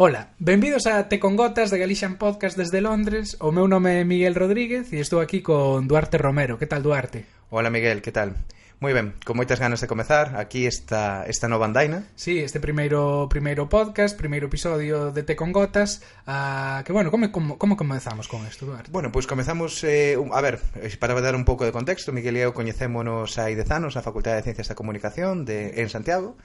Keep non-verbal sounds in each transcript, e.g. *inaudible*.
Ola, benvidos a Te con Gotas de Galician Podcast desde Londres O meu nome é Miguel Rodríguez e estou aquí con Duarte Romero Que tal, Duarte? Ola, Miguel, que tal? Moi ben, con moitas ganas de comezar Aquí esta, esta nova andaina Sí, este primeiro primeiro podcast, primeiro episodio de Te con Gotas uh, Que bueno, como, como, como comezamos con isto, Duarte? Bueno, pois pues comezamos, eh, a ver, eh, para dar un pouco de contexto Miguel e eu coñecémonos hai dez anos na Facultade de Ciencias da Comunicación de, en Santiago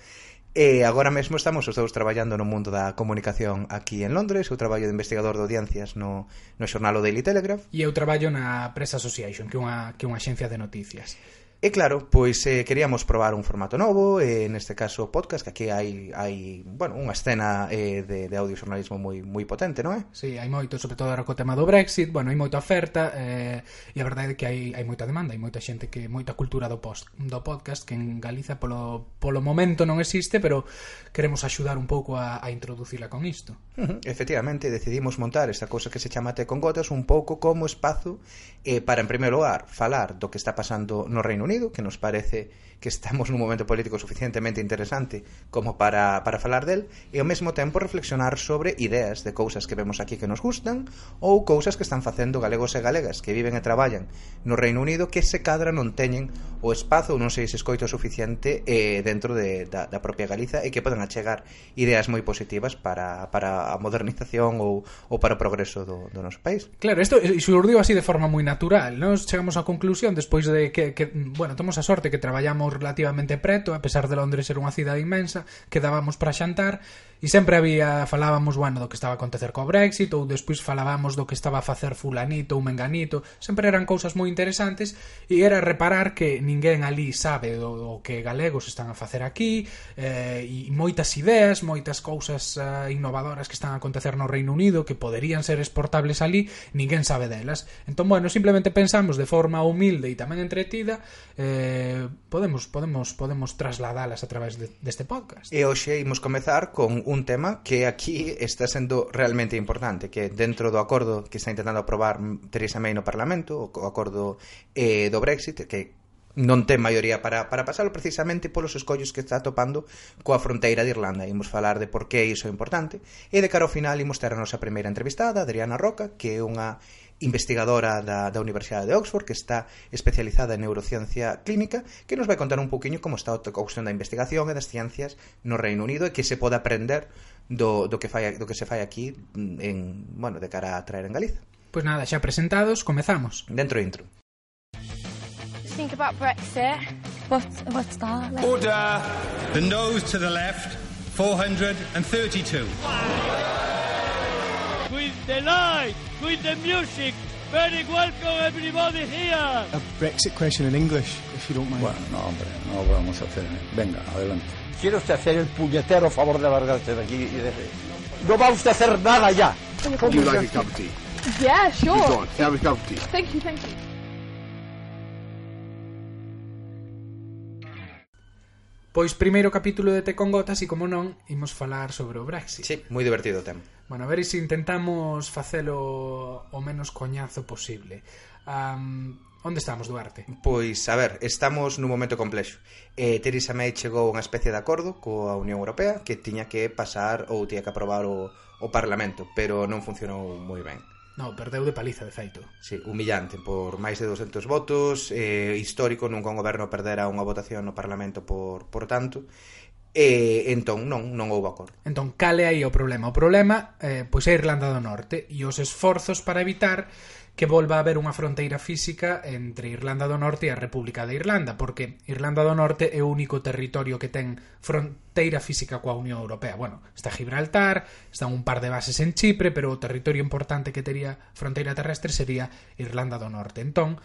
E agora mesmo estamos os dous traballando no mundo da comunicación aquí en Londres, eu traballo de investigador de audiencias no, no xornal o Daily Telegraph. E eu traballo na Press Association, que é unha, que é unha xencia de noticias. E claro, pois eh, queríamos probar un formato novo, eh, neste caso podcast, que aquí hai, hai bueno, unha escena eh, de, de audiojornalismo moi moi potente, non é? Sí, hai moito, sobre todo agora co tema do Brexit, bueno, hai moita oferta, eh, e a verdade é que hai, hai moita demanda, hai moita xente que moita cultura do, post, do podcast que en Galiza polo, polo momento non existe, pero queremos axudar un pouco a, a introducila con isto. Uh -huh. Efectivamente, decidimos montar esta cousa que se chama Te con Gotas un pouco como espazo eh, para, en primeiro lugar, falar do que está pasando no Reino Unido, Que nos parece que estamos nun momento político suficientemente interesante como para, para falar del e ao mesmo tempo reflexionar sobre ideas de cousas que vemos aquí que nos gustan ou cousas que están facendo galegos e galegas que viven e traballan no Reino Unido que se cadra non teñen o espazo ou non sei se escoito suficiente eh, dentro de, da, da propia Galiza e que poden achegar ideas moi positivas para, para a modernización ou, ou para o progreso do, do noso país. Claro, isto surdiu así de forma moi natural. Nos chegamos á conclusión despois de que, que bueno, tomamos a sorte que traballamos relativamente preto, a pesar de Londres ser unha cidade inmensa, quedábamos para xantar E sempre había, falábamos, bueno, do que estaba a acontecer co Brexit, ou despois falábamos do que estaba a facer fulanito ou menganito, sempre eran cousas moi interesantes, e era reparar que ninguén ali sabe do, do que galegos están a facer aquí, eh, e moitas ideas, moitas cousas eh, innovadoras que están a acontecer no Reino Unido, que poderían ser exportables ali, ninguén sabe delas. Entón, bueno, simplemente pensamos de forma humilde e tamén entretida, eh, podemos, podemos, podemos trasladalas a través de, deste podcast. E hoxe imos comezar con un un tema que aquí está sendo realmente importante, que dentro do acordo que está intentando aprobar Theresa May no Parlamento, o acordo eh, do Brexit, que non ten maioría para, para pasalo precisamente polos escollos que está topando coa fronteira de Irlanda. Imos falar de por que iso é importante e de cara ao final imos ter a nosa primeira entrevistada, Adriana Roca, que é unha investigadora da, da Universidade de Oxford que está especializada en neurociencia clínica que nos vai contar un poquinho como está a cuestión da investigación e das ciencias no Reino Unido e que se pode aprender do, do, que, fai, do que se fai aquí mm, en, bueno, de cara a traer en Galiza. Pois pues nada, xa presentados, comezamos. Dentro intro. Think about Brexit. What, what's that? Order! The nose to the left, 432. Wow. The light, with the music, very welcome everybody here. A Brexit question in English, if you don't mind. Bueno, no, hombre, no lo vamos a hacer. Venga, adelante. ¿Quiere usted hacer el puñetero favor de largarse de aquí y de... No va usted a hacer nada ya. Do you like a cup of tea? Yeah, sure. Go on, have a cup of tea. Thank you, thank you. Pois primeiro capítulo de Te con Gotas e, como non, imos falar sobre o Brexit. Sí, moi divertido o tema. Bueno, a ver se intentamos facelo o menos coñazo posible. Um, onde estamos, Duarte? Pois, a ver, estamos nun momento complexo. Eh, Theresa May chegou a unha especie de acordo coa Unión Europea que tiña que pasar ou tiña que aprobar o, o Parlamento, pero non funcionou moi ben. No, perdeu de paliza, de feito. Sí, humillante, por máis de 200 votos, eh, histórico, nunca un goberno perdera unha votación no Parlamento por, por tanto, E entón non, non houve acordo. Entón, cale aí o problema? O problema eh, pois é Irlanda do Norte e os esforzos para evitar que volva a haber unha fronteira física entre Irlanda do Norte e a República de Irlanda, porque Irlanda do Norte é o único territorio que ten fronteira física coa Unión Europea. Bueno, está Gibraltar, están un par de bases en Chipre, pero o territorio importante que tería fronteira terrestre sería Irlanda do Norte. Entón,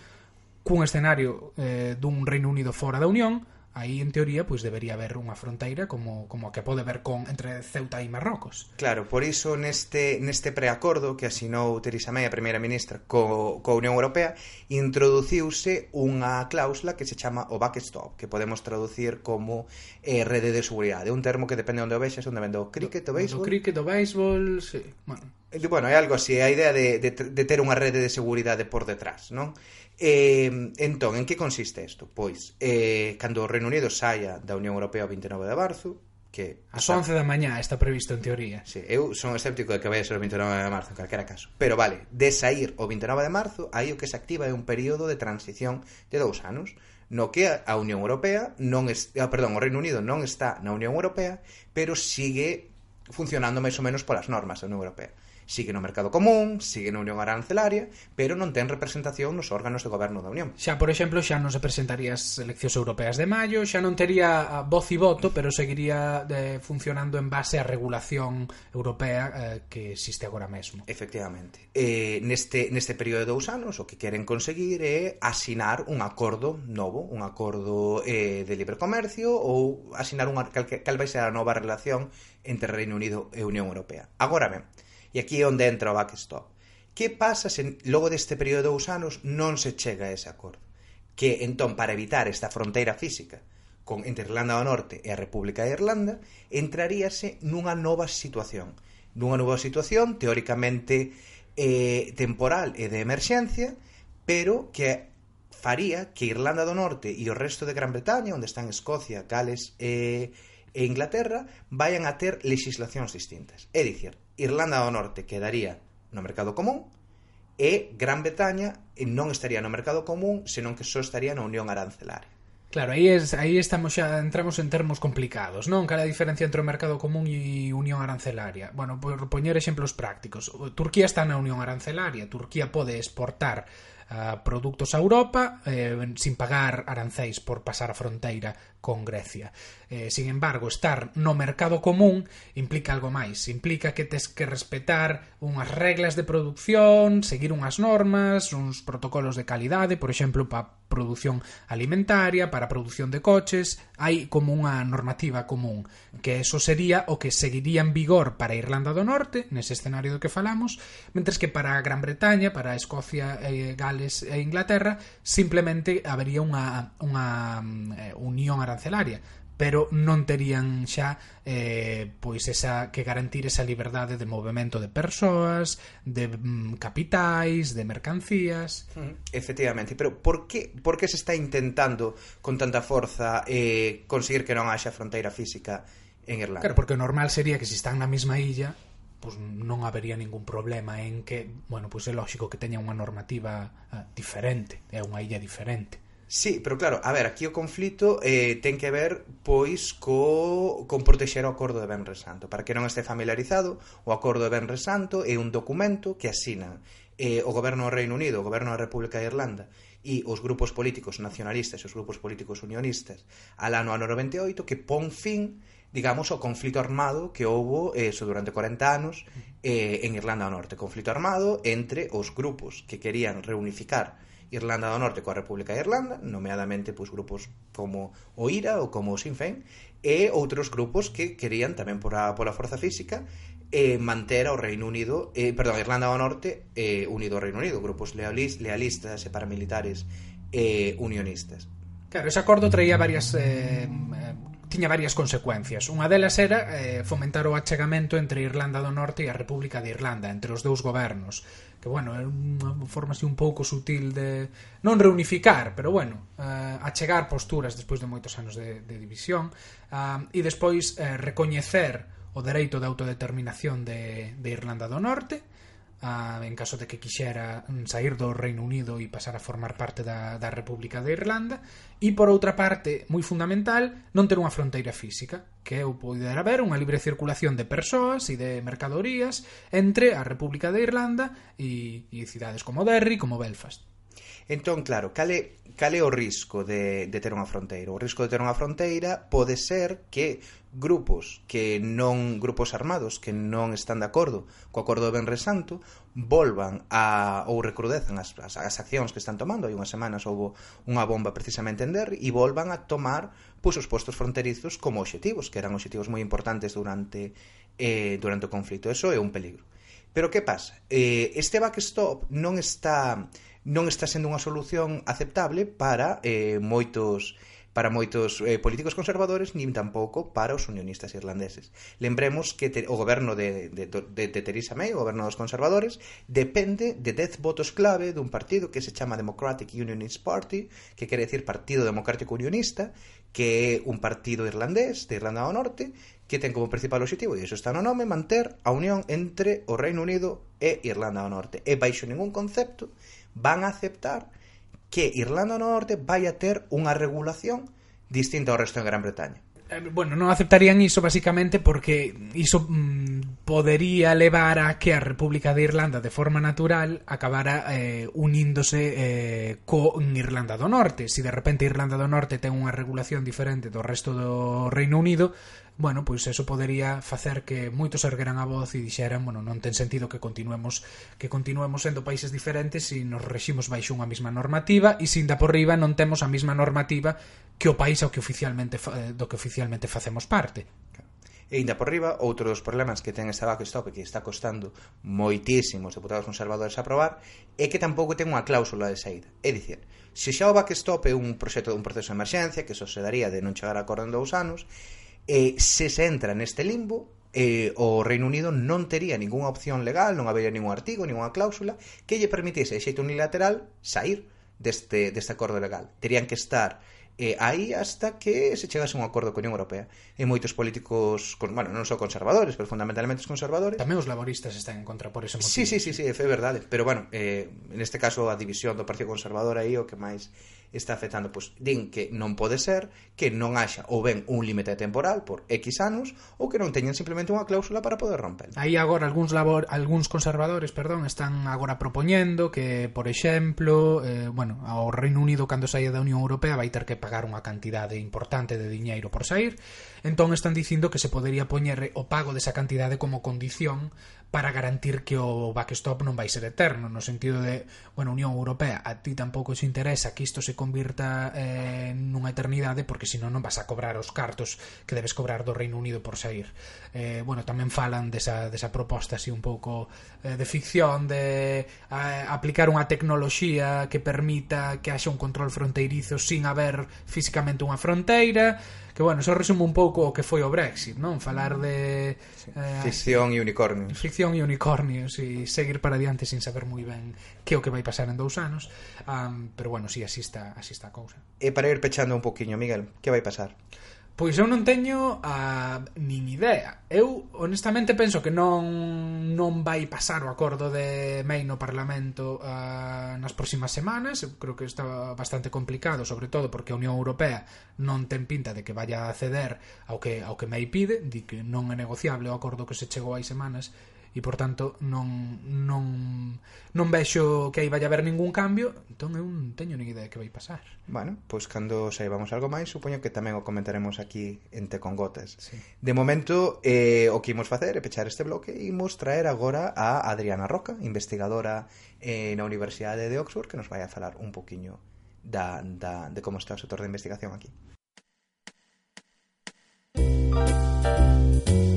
cun escenario eh, dun Reino Unido fora da Unión, aí en teoría pois debería haber unha fronteira como, como a que pode ver con entre Ceuta e Marrocos. Claro, por iso neste, neste preacordo que asinou Theresa May, a primeira ministra, co, co Unión Europea, introduciuse unha cláusula que se chama o backstop, que podemos traducir como eh, rede de seguridade, un termo que depende onde o vexas, onde vende o cricket, o béisbol. O cricket, o béisbol, sí. Bueno, eh, bueno é algo así, a idea de, de, de ter unha rede de seguridade por detrás, non? Eh, entón, en que consiste isto? Pois, eh, cando o Reino Unido saia da Unión Europea o 29 de marzo que As 11 da mañá está previsto en teoría. Sí, Eu son escéptico de que vai ser o 29 de marzo, en calquera caso. Pero vale, de sair o 29 de marzo Aí o que se activa é un período de transición de dous anos No que a Unión Europea non es... ah, Perdón, o Reino Unido non está na Unión Europea Pero sigue funcionando máis ou menos polas normas da Unión Europea sigue no mercado común, sigue na Unión Arancelaria, pero non ten representación nos órganos de goberno da Unión. Xa, por exemplo, xa non se presentaría as eleccións europeas de maio, xa non tería voz e voto, pero seguiría de, funcionando en base á regulación europea eh, que existe agora mesmo. Efectivamente. Eh, neste, neste período de dous anos, o que queren conseguir é asinar un acordo novo, un acordo eh, de libre comercio ou asinar unha, cal, cal vai ser a nova relación entre Reino Unido e Unión Europea. Agora ben, E aquí é onde entra o backstop. Que pasa se logo deste período de dous anos non se chega a ese acordo? Que entón, para evitar esta fronteira física con entre Irlanda do Norte e a República de Irlanda, entraríase nunha nova situación. Nunha nova situación teóricamente eh, temporal e de emerxencia, pero que faría que Irlanda do Norte e o resto de Gran Bretaña, onde están Escocia, Gales e eh, e Inglaterra vayan a ter legislacións distintas. É dicir, Irlanda do Norte quedaría no mercado común e Gran Bretaña non estaría no mercado común, senón que só estaría na Unión Arancelaria. Claro, aí es, aí estamos xa entramos en termos complicados, non? Cal a diferencia entre o mercado común e unión arancelaria? Bueno, por poñer exemplos prácticos. Turquía está na unión arancelaria, Turquía pode exportar uh, produtos a Europa eh, sin pagar arancéis por pasar a fronteira con Grecia. Eh, sin embargo, estar no mercado común implica algo máis. Implica que tes que respetar unhas reglas de producción, seguir unhas normas, uns protocolos de calidade, por exemplo, para produción alimentaria, para produción de coches, hai como unha normativa común, que eso sería o que seguiría en vigor para Irlanda do Norte, nese escenario do que falamos, mentres que para Gran Bretaña, para Escocia, eh, Gales e Inglaterra, simplemente habería unha, unha eh, unión arancelaria pero non terían xa eh, pois esa que garantir esa liberdade de movimento de persoas, de mm, capitais, de mercancías. Mm-hmm. Efectivamente, pero por que por que se está intentando con tanta forza eh, conseguir que non haxa fronteira física en Irlanda? Claro, porque o normal sería que se están na mesma illa, pois non habería ningún problema en que, bueno, pois é lóxico que teña unha normativa ah, diferente, é unha illa diferente Sí, pero claro, a ver, aquí o conflito eh, ten que ver pois co, con protexer o acordo de Benres Santo. Para que non este familiarizado, o acordo de Benres Santo é un documento que asina eh, o goberno do Reino Unido, o goberno da República de Irlanda e os grupos políticos nacionalistas e os grupos políticos unionistas al ano ano 98 que pon fin digamos, o conflito armado que houbo eh, eso durante 40 anos eh, en Irlanda do Norte. Conflito armado entre os grupos que querían reunificar Irlanda do Norte coa República de Irlanda, nomeadamente pois, grupos como o IRA ou como o Sinn Féin, e outros grupos que querían tamén pola, pola forza física eh, manter ao Reino Unido, eh, perdón, Irlanda do Norte eh, unido ao Reino Unido, grupos lealis, lealistas e paramilitares eh, unionistas. Claro, ese acordo traía varias eh, tiña varias consecuencias. Unha delas era eh, fomentar o achegamento entre Irlanda do Norte e a República de Irlanda, entre os dous gobernos. Que, bueno, é unha forma así un pouco sutil de... Non reunificar, pero, bueno, eh, achegar posturas despois de moitos anos de, de división eh, e despois eh, recoñecer o dereito de autodeterminación de, de Irlanda do Norte a, en caso de que quixera mm, sair do Reino Unido e pasar a formar parte da, da República de Irlanda. E por outra parte, moi fundamental non ter unha fronteira física que eu poder haber unha libre circulación de persoas e de mercadorías entre a República de Irlanda e, e cidades como Derry, como Belfast. Entón, claro, cale, cale o risco de, de ter unha fronteira? O risco de ter unha fronteira pode ser que grupos que non grupos armados que non están de acordo co acordo do Benre Santo volvan a ou recrudezan as, as, as accións que están tomando hai unhas semanas houve unha bomba precisamente en Derry e volvan a tomar pois, os postos fronterizos como obxectivos que eran obxectivos moi importantes durante eh, durante o conflito eso é un peligro pero que pasa? Eh, este backstop non está non está sendo unha solución aceptable para eh, moitos para moitos eh, políticos conservadores nin tampouco para os unionistas irlandeses. Lembremos que te, o goberno de, de, de, de Theresa May, o goberno dos conservadores, depende de 10 votos clave dun partido que se chama Democratic Unionist Party, que quere decir Partido Democrático Unionista, que é un partido irlandés de Irlanda do Norte que ten como principal objetivo, e iso está no nome, manter a unión entre o Reino Unido e Irlanda do Norte. E baixo ningún concepto van a aceptar que Irlanda do Norte vai a ter unha regulación distinta ao resto de Gran Bretaña. Eh, bueno, non aceptarían iso basicamente porque iso mm, podería levar a que a República de Irlanda de forma natural acabara eh, uníndose eh, con Irlanda do Norte. Si de repente Irlanda do Norte ten unha regulación diferente do resto do Reino Unido, bueno, pois eso podería facer que moitos ergueran a voz e dixeran, bueno, non ten sentido que continuemos que continuemos sendo países diferentes se nos reximos baixo unha mesma normativa e sinda por riba non temos a mesma normativa que o país ao que oficialmente eh, do que oficialmente facemos parte. E ainda por riba, outro dos problemas que ten esta backstop e que está costando moitísimos deputados conservadores aprobar é que tampouco ten unha cláusula de saída. É dicir, se xa o backstop é un proxecto dun proceso de emerxencia que só se daría de non chegar a acordo en dous anos, eh, se se entra neste limbo eh, o Reino Unido non tería ningunha opción legal, non habería ningún artigo, ninguna cláusula que lle permitise de xeito unilateral sair deste, deste acordo legal. Terían que estar eh, aí hasta que se chegase un acordo con a Unión Europea. E moitos políticos, con, bueno, non só conservadores, pero fundamentalmente os conservadores... Tamén os laboristas están en contra por ese motivo. Sí, sí, sí, sí, é verdade. Pero, bueno, eh, neste caso a división do Partido Conservador aí o que máis está afectando, pois din que non pode ser que non haxa ou ben un límite temporal por X anos ou que non teñan simplemente unha cláusula para poder romper. Aí agora algúns labor, algúns conservadores, perdón, están agora propoñendo que, por exemplo, eh, bueno, ao Reino Unido cando saia da Unión Europea vai ter que pagar unha cantidade importante de diñeiro por sair, entón están dicindo que se podería poñer o pago desa cantidade como condición para garantir que o backstop non vai ser eterno no sentido de, bueno, Unión Europea a ti tampouco se interesa que isto se convirta eh, nunha eternidade porque senón non vas a cobrar os cartos que debes cobrar do Reino Unido por sair. Eh, bueno, tamén falan desa, desa proposta así un pouco eh, de ficción de eh, aplicar unha tecnoloxía que permita que haxa un control fronteirizo sin haber físicamente unha fronteira que bueno, eso resume un pouco o que foi o Brexit, non? Falar de eh, ficción e unicornios. Ficción e unicornios e seguir para diante sin saber moi ben que o que vai pasar en dous anos. Um, pero bueno, si sí, así está, así está a cousa. E para ir pechando un poquinho, Miguel, que vai pasar? Pois eu non teño a nin idea. Eu honestamente penso que non non vai pasar o acordo de May no Parlamento uh, nas próximas semanas. Eu creo que está bastante complicado, sobre todo porque a Unión Europea non ten pinta de que vaya a ceder ao que ao que May pide, di que non é negociable o acordo que se chegou hai semanas e por tanto non, non, non vexo que aí vai haber ningún cambio entón eu non teño nin idea que vai pasar. Bueno, pois cando saibamos algo máis supoño que tamén o comentaremos aquí en Te con Gotas. Sí. De momento eh, o que imos facer é pechar este bloque e imos traer agora a Adriana Roca investigadora eh, na Universidade de Oxford que nos vai a falar un poquinho da, da, de como está o sector de investigación aquí. Música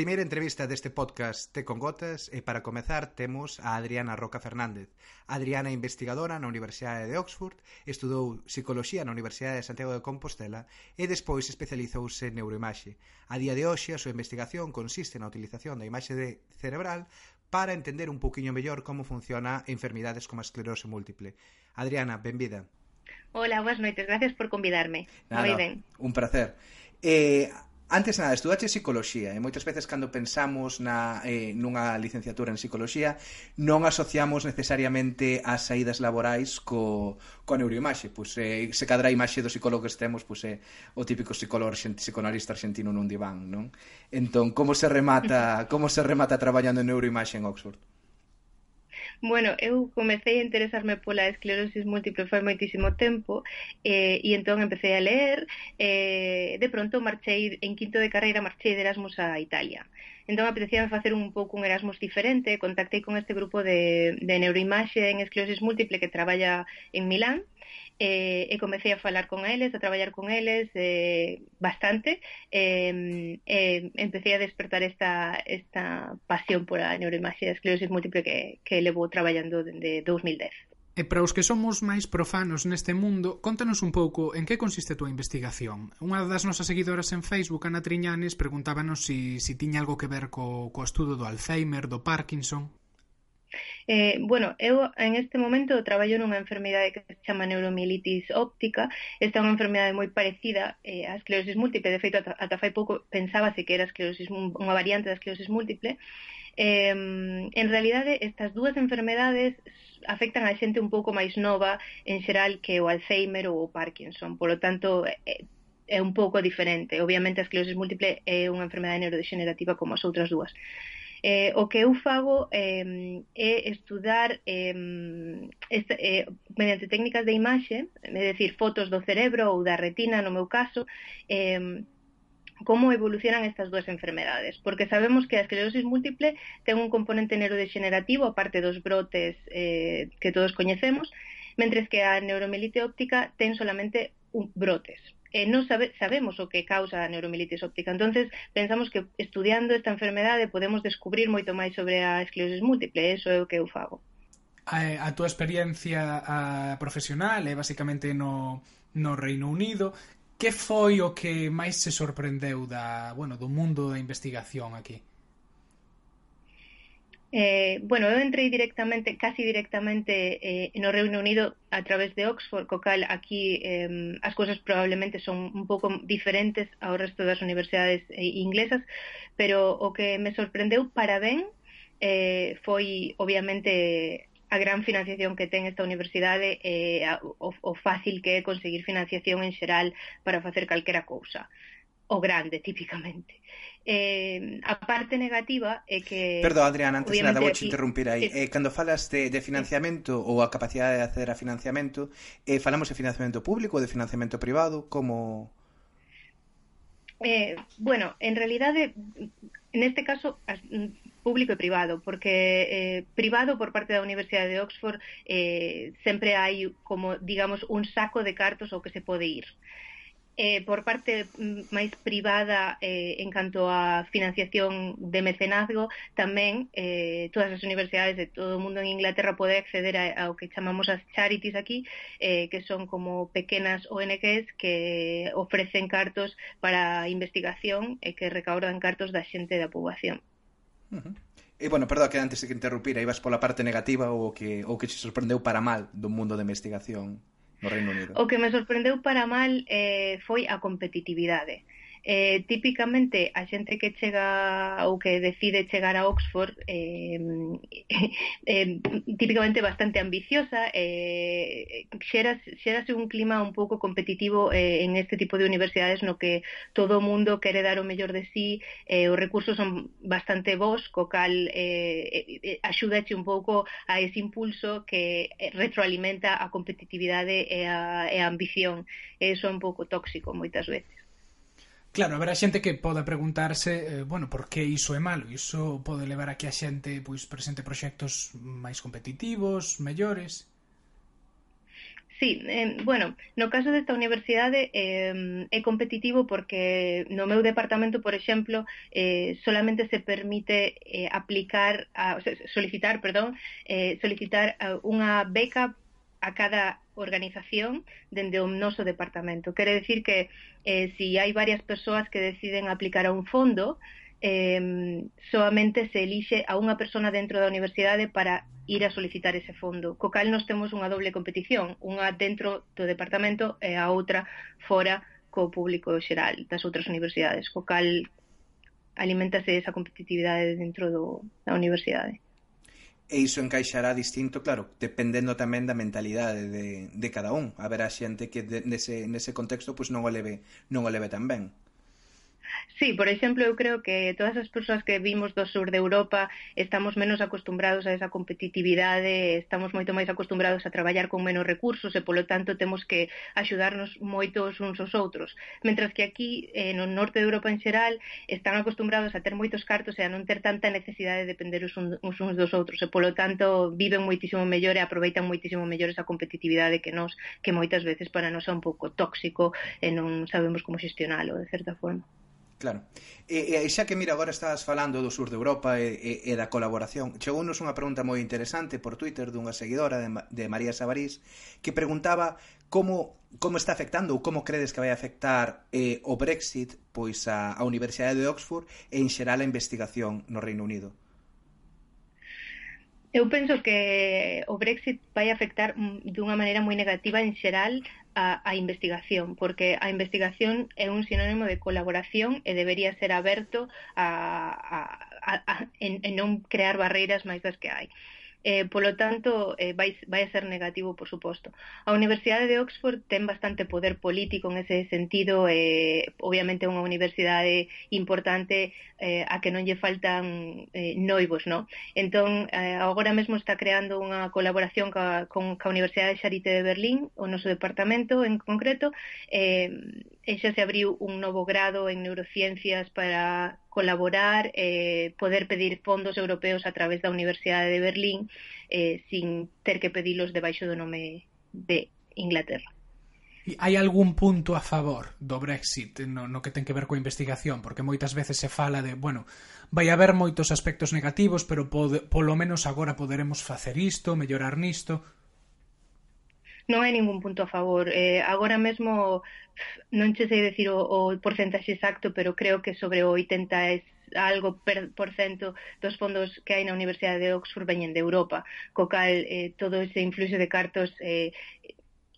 Primeira entrevista deste podcast Té con Gotas e para comezar temos a Adriana Roca Fernández. Adriana é investigadora na Universidade de Oxford, estudou Psicología na Universidade de Santiago de Compostela e despois especializouse en neuroimaxe. A día de hoxe a súa investigación consiste na utilización da imaxe de cerebral para entender un poquinho mellor como funciona enfermidades como a esclerose múltiple. Adriana, benvida. Hola, boas noites, gracias por convidarme. Nada, Moi ben. Un placer. Eh, Antes nada, estudaste psicología e moitas veces cando pensamos na, eh, nunha licenciatura en psicología non asociamos necesariamente as saídas laborais co, co neuroimaxe. Pois, eh, se cadra a imaxe do psicólogo que estemos, pois, é eh, o típico psicólogo psicoanalista argentino nun diván, non? Entón, como se remata como se remata traballando en neuroimaxe en Oxford? Bueno, eu comecei a interesarme pola esclerosis múltiple fai moitísimo tempo eh, e entón empecé a ler eh, de pronto marchei en quinto de carreira marchei de Erasmus a Italia. Entón apetecía facer un pouco un Erasmus diferente, contactei con este grupo de, de neuroimaxe en esclerosis múltiple que traballa en Milán, eh, e comecei a falar con eles, a traballar con eles eh, bastante, eh, eh, empecé a despertar esta, esta pasión por a neuroimaxe da esclerosis múltiple que, que levo traballando dende 2010. E para os que somos máis profanos neste mundo, contanos un pouco en que consiste a túa investigación. Unha das nosas seguidoras en Facebook, Ana Triñanes, preguntábanos si, si tiña algo que ver co, co estudo do Alzheimer, do Parkinson... Eh, bueno, eu en este momento traballo nunha enfermidade que se chama neuromielitis óptica. Esta é unha enfermidade moi parecida eh, á esclerosis múltiple. De feito, ata, ata fai pouco pensábase que era esclerosis, unha variante da esclerosis múltiple. Eh, en realidade, estas dúas enfermedades afectan a xente un pouco máis nova en xeral que o Alzheimer ou o Parkinson. Por lo tanto, é, é un pouco diferente. Obviamente, a esclerosis múltiple é unha enfermedade neurodegenerativa como as outras dúas. Eh, o que eu fago eh, é estudar eh, esta, eh, mediante técnicas de imaxe, é dicir, fotos do cerebro ou da retina, no meu caso, eh, como evolucionan estas dúas enfermedades, porque sabemos que a esclerosis múltiple ten un componente neurodegenerativo, aparte dos brotes eh, que todos coñecemos, mentres que a neuromielite óptica ten solamente un, brotes. Eh, non sabe, sabemos o que causa a neuromielitis óptica. entonces pensamos que estudiando esta enfermedade podemos descubrir moito máis sobre a esclerosis múltiple, eso é o que eu fago. A, a túa experiencia a, profesional é basicamente no, no Reino Unido que foi o que máis se sorprendeu da, bueno, do mundo da investigación aquí? Eh, bueno, eu entrei directamente, casi directamente eh, no Reino Unido a través de Oxford, co cal aquí eh, as cousas probablemente son un pouco diferentes ao resto das universidades eh, inglesas, pero o que me sorprendeu para ben eh, foi obviamente a gran financiación que ten esta universidade e eh, o, o fácil que é conseguir financiación en xeral para facer calquera cousa o grande, *laughs* típicamente. Eh, a parte negativa é que... Perdón, Adriana, antes de nada, vou te interrumpir aí. Eh, eh, cando falas de, de financiamento sí. ou a capacidade de acceder a financiamento, eh, falamos de financiamento público ou de financiamento privado? Como... Eh, bueno, en realidade, en este caso, as, público e privado, porque eh, privado por parte da Universidade de Oxford eh, sempre hai como, digamos, un saco de cartos ao que se pode ir. Eh, por parte mm, máis privada eh, en canto a financiación de mecenazgo, tamén eh, todas as universidades de todo o mundo en Inglaterra pode acceder a, ao que chamamos as charities aquí, eh, que son como pequenas ONGs que ofrecen cartos para investigación e que recaudan cartos da xente da poboación. Uh -huh. E, bueno, perdón, que antes de que interrumpira, ibas pola parte negativa ou que, ou que se sorprendeu para mal do mundo da investigación no Reino Unido? O que me sorprendeu para mal eh, foi a competitividade. Eh, típicamente a xente que chega ou que decide chegar a Oxford eh, *laughs* eh, típicamente bastante ambiciosa eh, xeras, xerase un clima un pouco competitivo eh, en este tipo de universidades no que todo o mundo quere dar o mellor de sí eh, os recursos son bastante vos co cal eh, eh, axúdache un pouco a ese impulso que eh, retroalimenta a competitividade e a, e a ambición. Eso é un pouco tóxico moitas veces. Claro, haberá xente que poda preguntarse, eh, bueno, por que iso é malo? Iso pode levar a que a xente pois presente proxectos máis competitivos, mellores. Sí, eh, bueno, no caso desta universidade eh, é competitivo porque no meu departamento, por exemplo, eh, solamente se permite eh, aplicar, a, solicitar, perdón, eh, solicitar eh, unha beca a cada organización dende o noso departamento. Quere decir que eh, si hai varias persoas que deciden aplicar a un fondo, eh, soamente se elixe a unha persona dentro da universidade para ir a solicitar ese fondo. Co cal nos temos unha doble competición, unha dentro do departamento e a outra fora co público xeral das outras universidades. Co cal alimentase esa competitividade dentro do, da universidade e iso encaixará distinto, claro, dependendo tamén da mentalidade de, de cada un. Haberá xente que de, nese, nese contexto pois non o leve, non o leve tan ben. Sí, por exemplo, eu creo que todas as persoas que vimos do sur de Europa estamos menos acostumbrados a esa competitividade, estamos moito máis acostumbrados a traballar con menos recursos e, polo tanto, temos que axudarnos moitos uns aos outros. Mentras que aquí, eh, no norte de Europa en xeral, están acostumbrados a ter moitos cartos e a non ter tanta necesidade de depender os un, uns uns dos outros e, polo tanto, viven moitísimo mellor e aproveitan moitísimo mellor esa competitividade que nos, que moitas veces para nos é un pouco tóxico e non sabemos como xestionalo, de certa forma. Claro. E, e xa que mira, agora estás falando do sur de Europa e, e, e da colaboración, chegounos unha pregunta moi interesante por Twitter dunha seguidora de, de María Sabarís que preguntaba como como está afectando ou como credes que vai afectar eh, o Brexit pois a, a Universidade de Oxford e en xeral a investigación no Reino Unido. Eu penso que o Brexit vai afectar dunha maneira moi negativa en xeral a, a investigación, porque a investigación é un sinónimo de colaboración e debería ser aberto a, a, a, a, en, en non crear barreiras máis das que hai eh, polo tanto eh, vai, vai a ser negativo, por suposto. A Universidade de Oxford ten bastante poder político en ese sentido, eh, obviamente é unha universidade importante eh, a que non lle faltan eh, noivos, non? Entón, eh, agora mesmo está creando unha colaboración ca, con ca Universidade de Charité de Berlín, o noso departamento en concreto, eh, ella se abriu un novo grado en neurociencias para colaborar, eh, poder pedir fondos europeos a través da Universidade de Berlín eh, sin ter que pedilos debaixo do nome de Inglaterra. E Hai algún punto a favor do Brexit no, no que ten que ver coa investigación? Porque moitas veces se fala de, bueno, vai haber moitos aspectos negativos, pero pode, polo menos agora poderemos facer isto, mellorar nisto non hai ningún punto a favor. Eh, agora mesmo non che sei decir o, o porcentaxe exacto, pero creo que sobre o 80 é algo per, por cento dos fondos que hai na Universidade de Oxford veñen de Europa, co cal eh, todo ese influxo de cartos eh,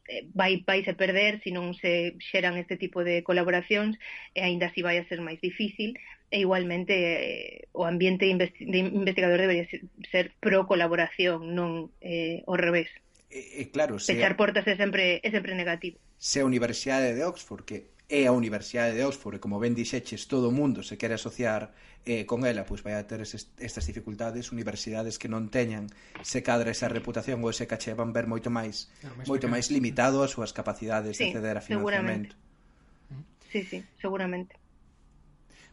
eh vai vai se perder se non se xeran este tipo de colaboracións e eh, aínda así vai a ser máis difícil e igualmente eh, o ambiente investi de investigador debería ser pro colaboración non eh, ao revés E, e claro, se Pechar portas é sempre, é sempre negativo. Se a Universidade de Oxford, que é a Universidade de Oxford, e como ben dixeches, todo o mundo se quere asociar eh, con ela, pois vai a ter es, estas dificultades, universidades que non teñan se cadra esa reputación ou ese caché van ver moito máis, no, moito máis limitado as súas capacidades sí, de acceder a financiamento. Sí, sí, seguramente.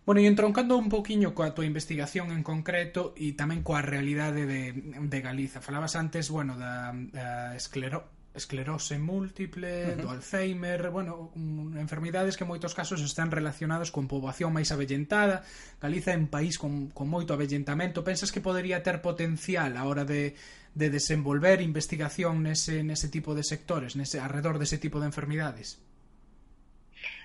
Bueno, e entroncando un poquinho coa tua investigación en concreto e tamén coa realidade de, de Galiza. Falabas antes, bueno, da, da esclero, esclerose múltiple, uh -huh. do Alzheimer, bueno, un, enfermidades que en moitos casos están relacionadas con poboación máis avellentada. Galiza é un país con, con moito avellentamento. Pensas que podería ter potencial a hora de, de desenvolver investigación nese, nese tipo de sectores, nese, alrededor dese tipo de enfermidades?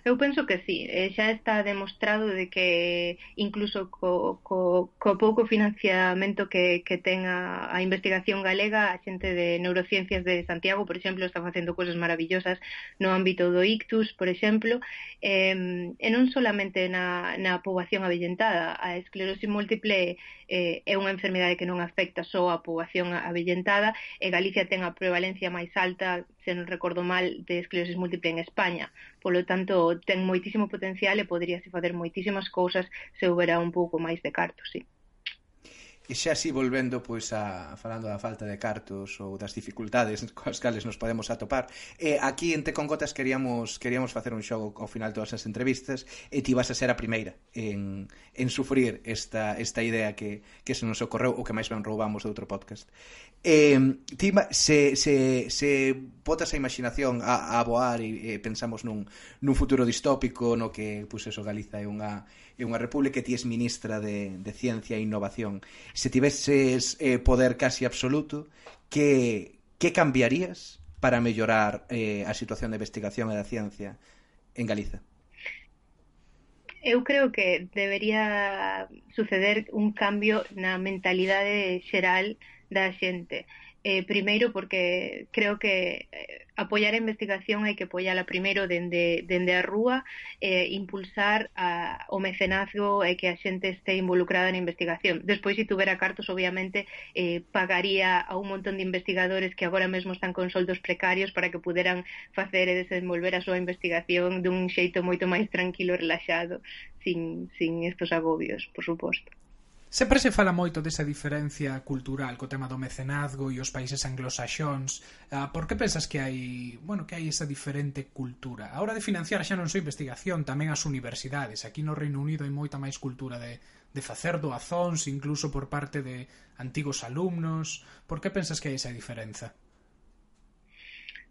Eu penso que sí, eh, xa está demostrado de que incluso co, co, co pouco financiamento que, que ten a, a investigación galega, a xente de neurociencias de Santiago, por exemplo, está facendo cousas maravillosas no ámbito do ictus, por exemplo, eh, e non solamente na, na poboación avellentada, a esclerosis múltiple eh, é unha enfermedade que non afecta só a poboación avellentada, e Galicia ten a prevalencia máis alta se non recordo mal, de esclerosis múltiple en España. Polo tanto, ten moitísimo potencial e poderíase facer moitísimas cousas se houbera un pouco máis de cartos, sí. E xa así volvendo pois a falando da falta de cartos ou das dificultades *laughs* coas cales nos podemos atopar. E aquí en Te con Gotas queríamos queríamos facer un xogo ao final todas as entrevistas e ti vas a ser a primeira en, en sufrir esta, esta idea que, que se nos ocorreu ou que máis ben roubamos de outro podcast. Eh, ti se, se, se botas a imaginación a, a voar e, e pensamos nun, nun futuro distópico no que pois eso Galiza é unha e unha república e ti és ministra de, de Ciencia e Innovación. Se tiveses eh, poder casi absoluto, que, que cambiarías para mellorar eh, a situación de investigación e da ciencia en Galiza? Eu creo que debería suceder un cambio na mentalidade xeral da xente. Eh, primeiro porque creo que eh, apoiar a investigación hai que apoiala primeiro dende, dende a rúa eh, impulsar a, o mecenazgo e que a xente este involucrada na investigación. Despois se tuvera cartos obviamente eh, pagaría a un montón de investigadores que agora mesmo están con soldos precarios para que puderan facer e desenvolver a súa investigación dun xeito moito máis tranquilo e relaxado sin, sin estos agobios, por suposto. Sempre se fala moito desa diferencia cultural co tema do mecenazgo e os países anglosaxóns. Ah, por que pensas que hai, bueno, que hai esa diferente cultura? A hora de financiar xa non só investigación, tamén as universidades. Aquí no Reino Unido hai moita máis cultura de, de facer doazóns, incluso por parte de antigos alumnos. Por que pensas que hai esa diferenza?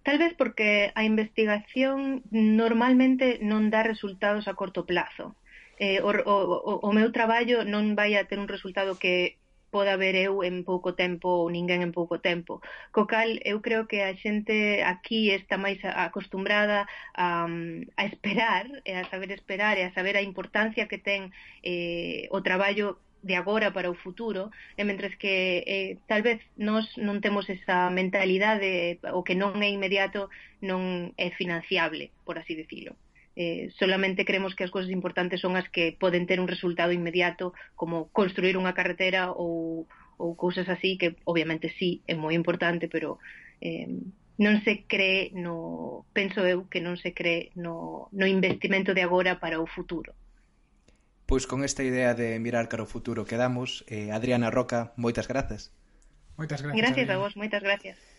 Tal vez porque a investigación normalmente non dá resultados a corto plazo eh, o, o, o meu traballo non vai a ter un resultado que poda ver eu en pouco tempo ou ninguén en pouco tempo. Co cal, eu creo que a xente aquí está máis acostumbrada a, mm, a esperar, e a saber esperar e a saber a importancia que ten eh, o traballo de agora para o futuro, e mentres que eh, tal vez nós non temos esa mentalidade, o que non é inmediato non é financiable, por así decirlo eh, solamente creemos que as cousas importantes son as que poden ter un resultado inmediato como construir unha carretera ou, ou cousas así que obviamente sí é moi importante pero eh, non se cree no penso eu que non se cree no, no investimento de agora para o futuro. Pois con esta idea de mirar cara o futuro quedamos eh, Adriana Roca, moitas grazas. Moitas gracias Gracias a vos, moitas gracias.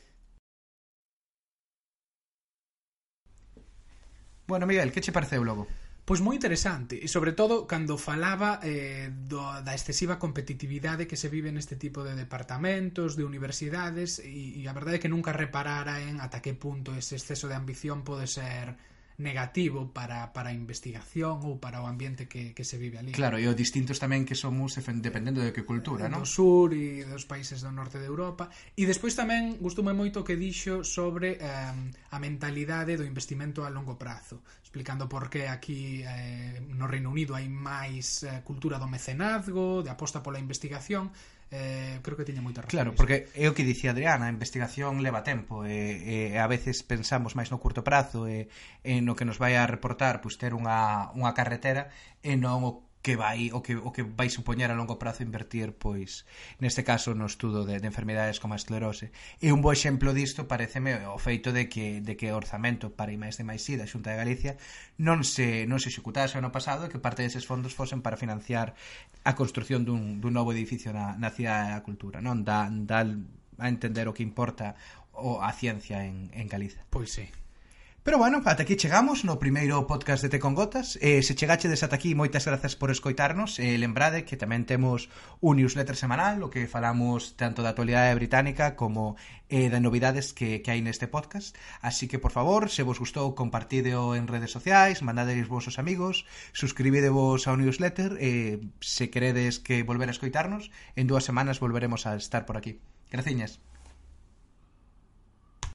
Bueno, Miguel, que che pareceu logo? Pois moi interesante, e sobre todo cando falaba eh, do, da excesiva competitividade que se vive neste tipo de departamentos, de universidades, e, e a verdade é que nunca reparara en ata que punto ese exceso de ambición pode ser negativo para, para a investigación ou para o ambiente que, que se vive ali. Claro, e os distintos tamén que somos dependendo de que cultura, non? Do sur e dos países do norte de Europa. E despois tamén gustoume moito o que dixo sobre eh, a mentalidade do investimento a longo prazo, explicando por que aquí eh, no Reino Unido hai máis eh, cultura do mecenazgo, de aposta pola investigación, eh, creo que tiña moita razón. Claro, porque é o que dicía Adriana, a investigación leva tempo e, e a veces pensamos máis no curto prazo e, e no que nos vai a reportar pois ter unha, unha carretera e non o que vai o que o que vai supoñer a longo prazo invertir pois neste caso no estudo de, de enfermidades como a esclerose. E un bo exemplo disto pareceme o feito de que de que o orzamento para Imais de Maisí da Xunta de Galicia non se non se executase ano pasado e que parte deses fondos fosen para financiar a construción dun, dun novo edificio na, na Cidade da Cultura, non? Da, da a entender o que importa o a ciencia en, en Galiza. Pois sí. Pero bueno, ata aquí chegamos no primeiro podcast de Te con Gotas. Eh, se chegachedes ata aquí, moitas grazas por escoitarnos. Eh, lembrade que tamén temos un newsletter semanal, o que falamos tanto da actualidade británica como eh, de novidades que, que hai neste podcast. Así que, por favor, se vos gustou, compartideo en redes sociais, mandadeis vosos amigos, suscribidevos ao newsletter, eh, se queredes que volver a escoitarnos, en dúas semanas volveremos a estar por aquí. Graciñas.